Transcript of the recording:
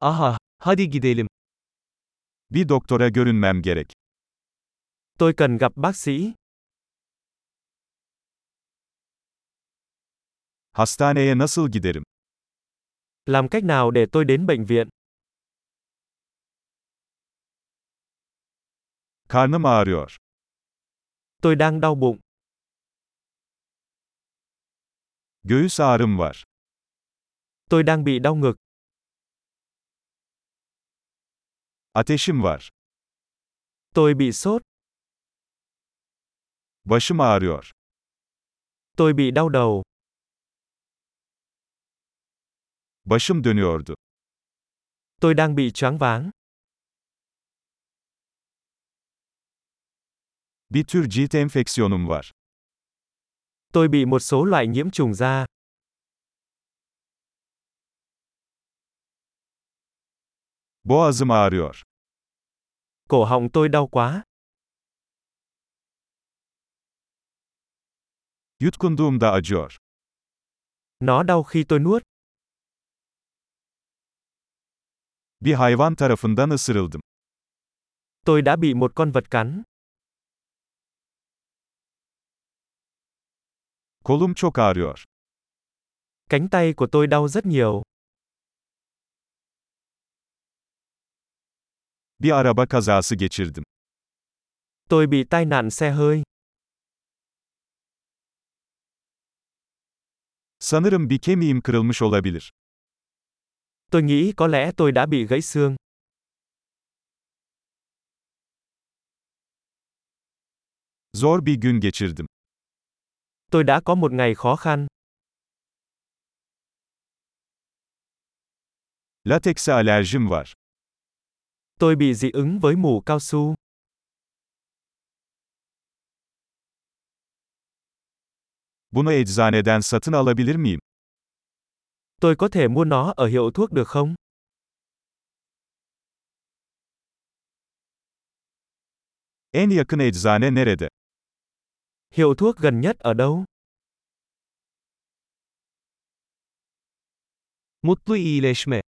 Aha, hadi gidelim. Bir doktora görünmem gerek. Tôi cần gặp bác sĩ. Hastaneye nasıl giderim? Làm cách nào để tôi đến bệnh viện? Karnım ağrıyor. Tôi đang đau bụng. Göğüs ağrım var. Tôi đang bị đau ngực. Ateşim var. Tôi bị sốt. Başım ağrıyor. Tôi bị đau đầu. Başım dönüyordu. Tôi đang bị choáng váng. Bir tür cilt enfeksiyonum var. Tôi bị một số loại nhiễm trùng da. Boğazım ağrıyor. Cổ họng tôi đau quá. Yutkunduğumda acıyor. Nó đau khi tôi nuốt. Bir hayvan tarafından ısırıldım. Tôi đã bị một con vật cắn. Kolum çok ağrıyor. Cánh tay của tôi đau rất nhiều. Bir araba kazası geçirdim. Tôi bị tai nạn xe hơi. Sanırım bir kemiğim kırılmış olabilir. Tôi nghĩ có lẽ tôi đã bị gãy xương. Zor bir gün geçirdim. Tôi đã có một ngày khó khăn. Latekse alerjim var. Tôi bị dị ứng với mủ cao su. Bunu eczaneden satın alabilir miyim? Tôi có thể mua nó ở hiệu thuốc được không? En yakın eczane nerede? Hiệu thuốc gần nhất ở đâu? Mutlu iyileşme.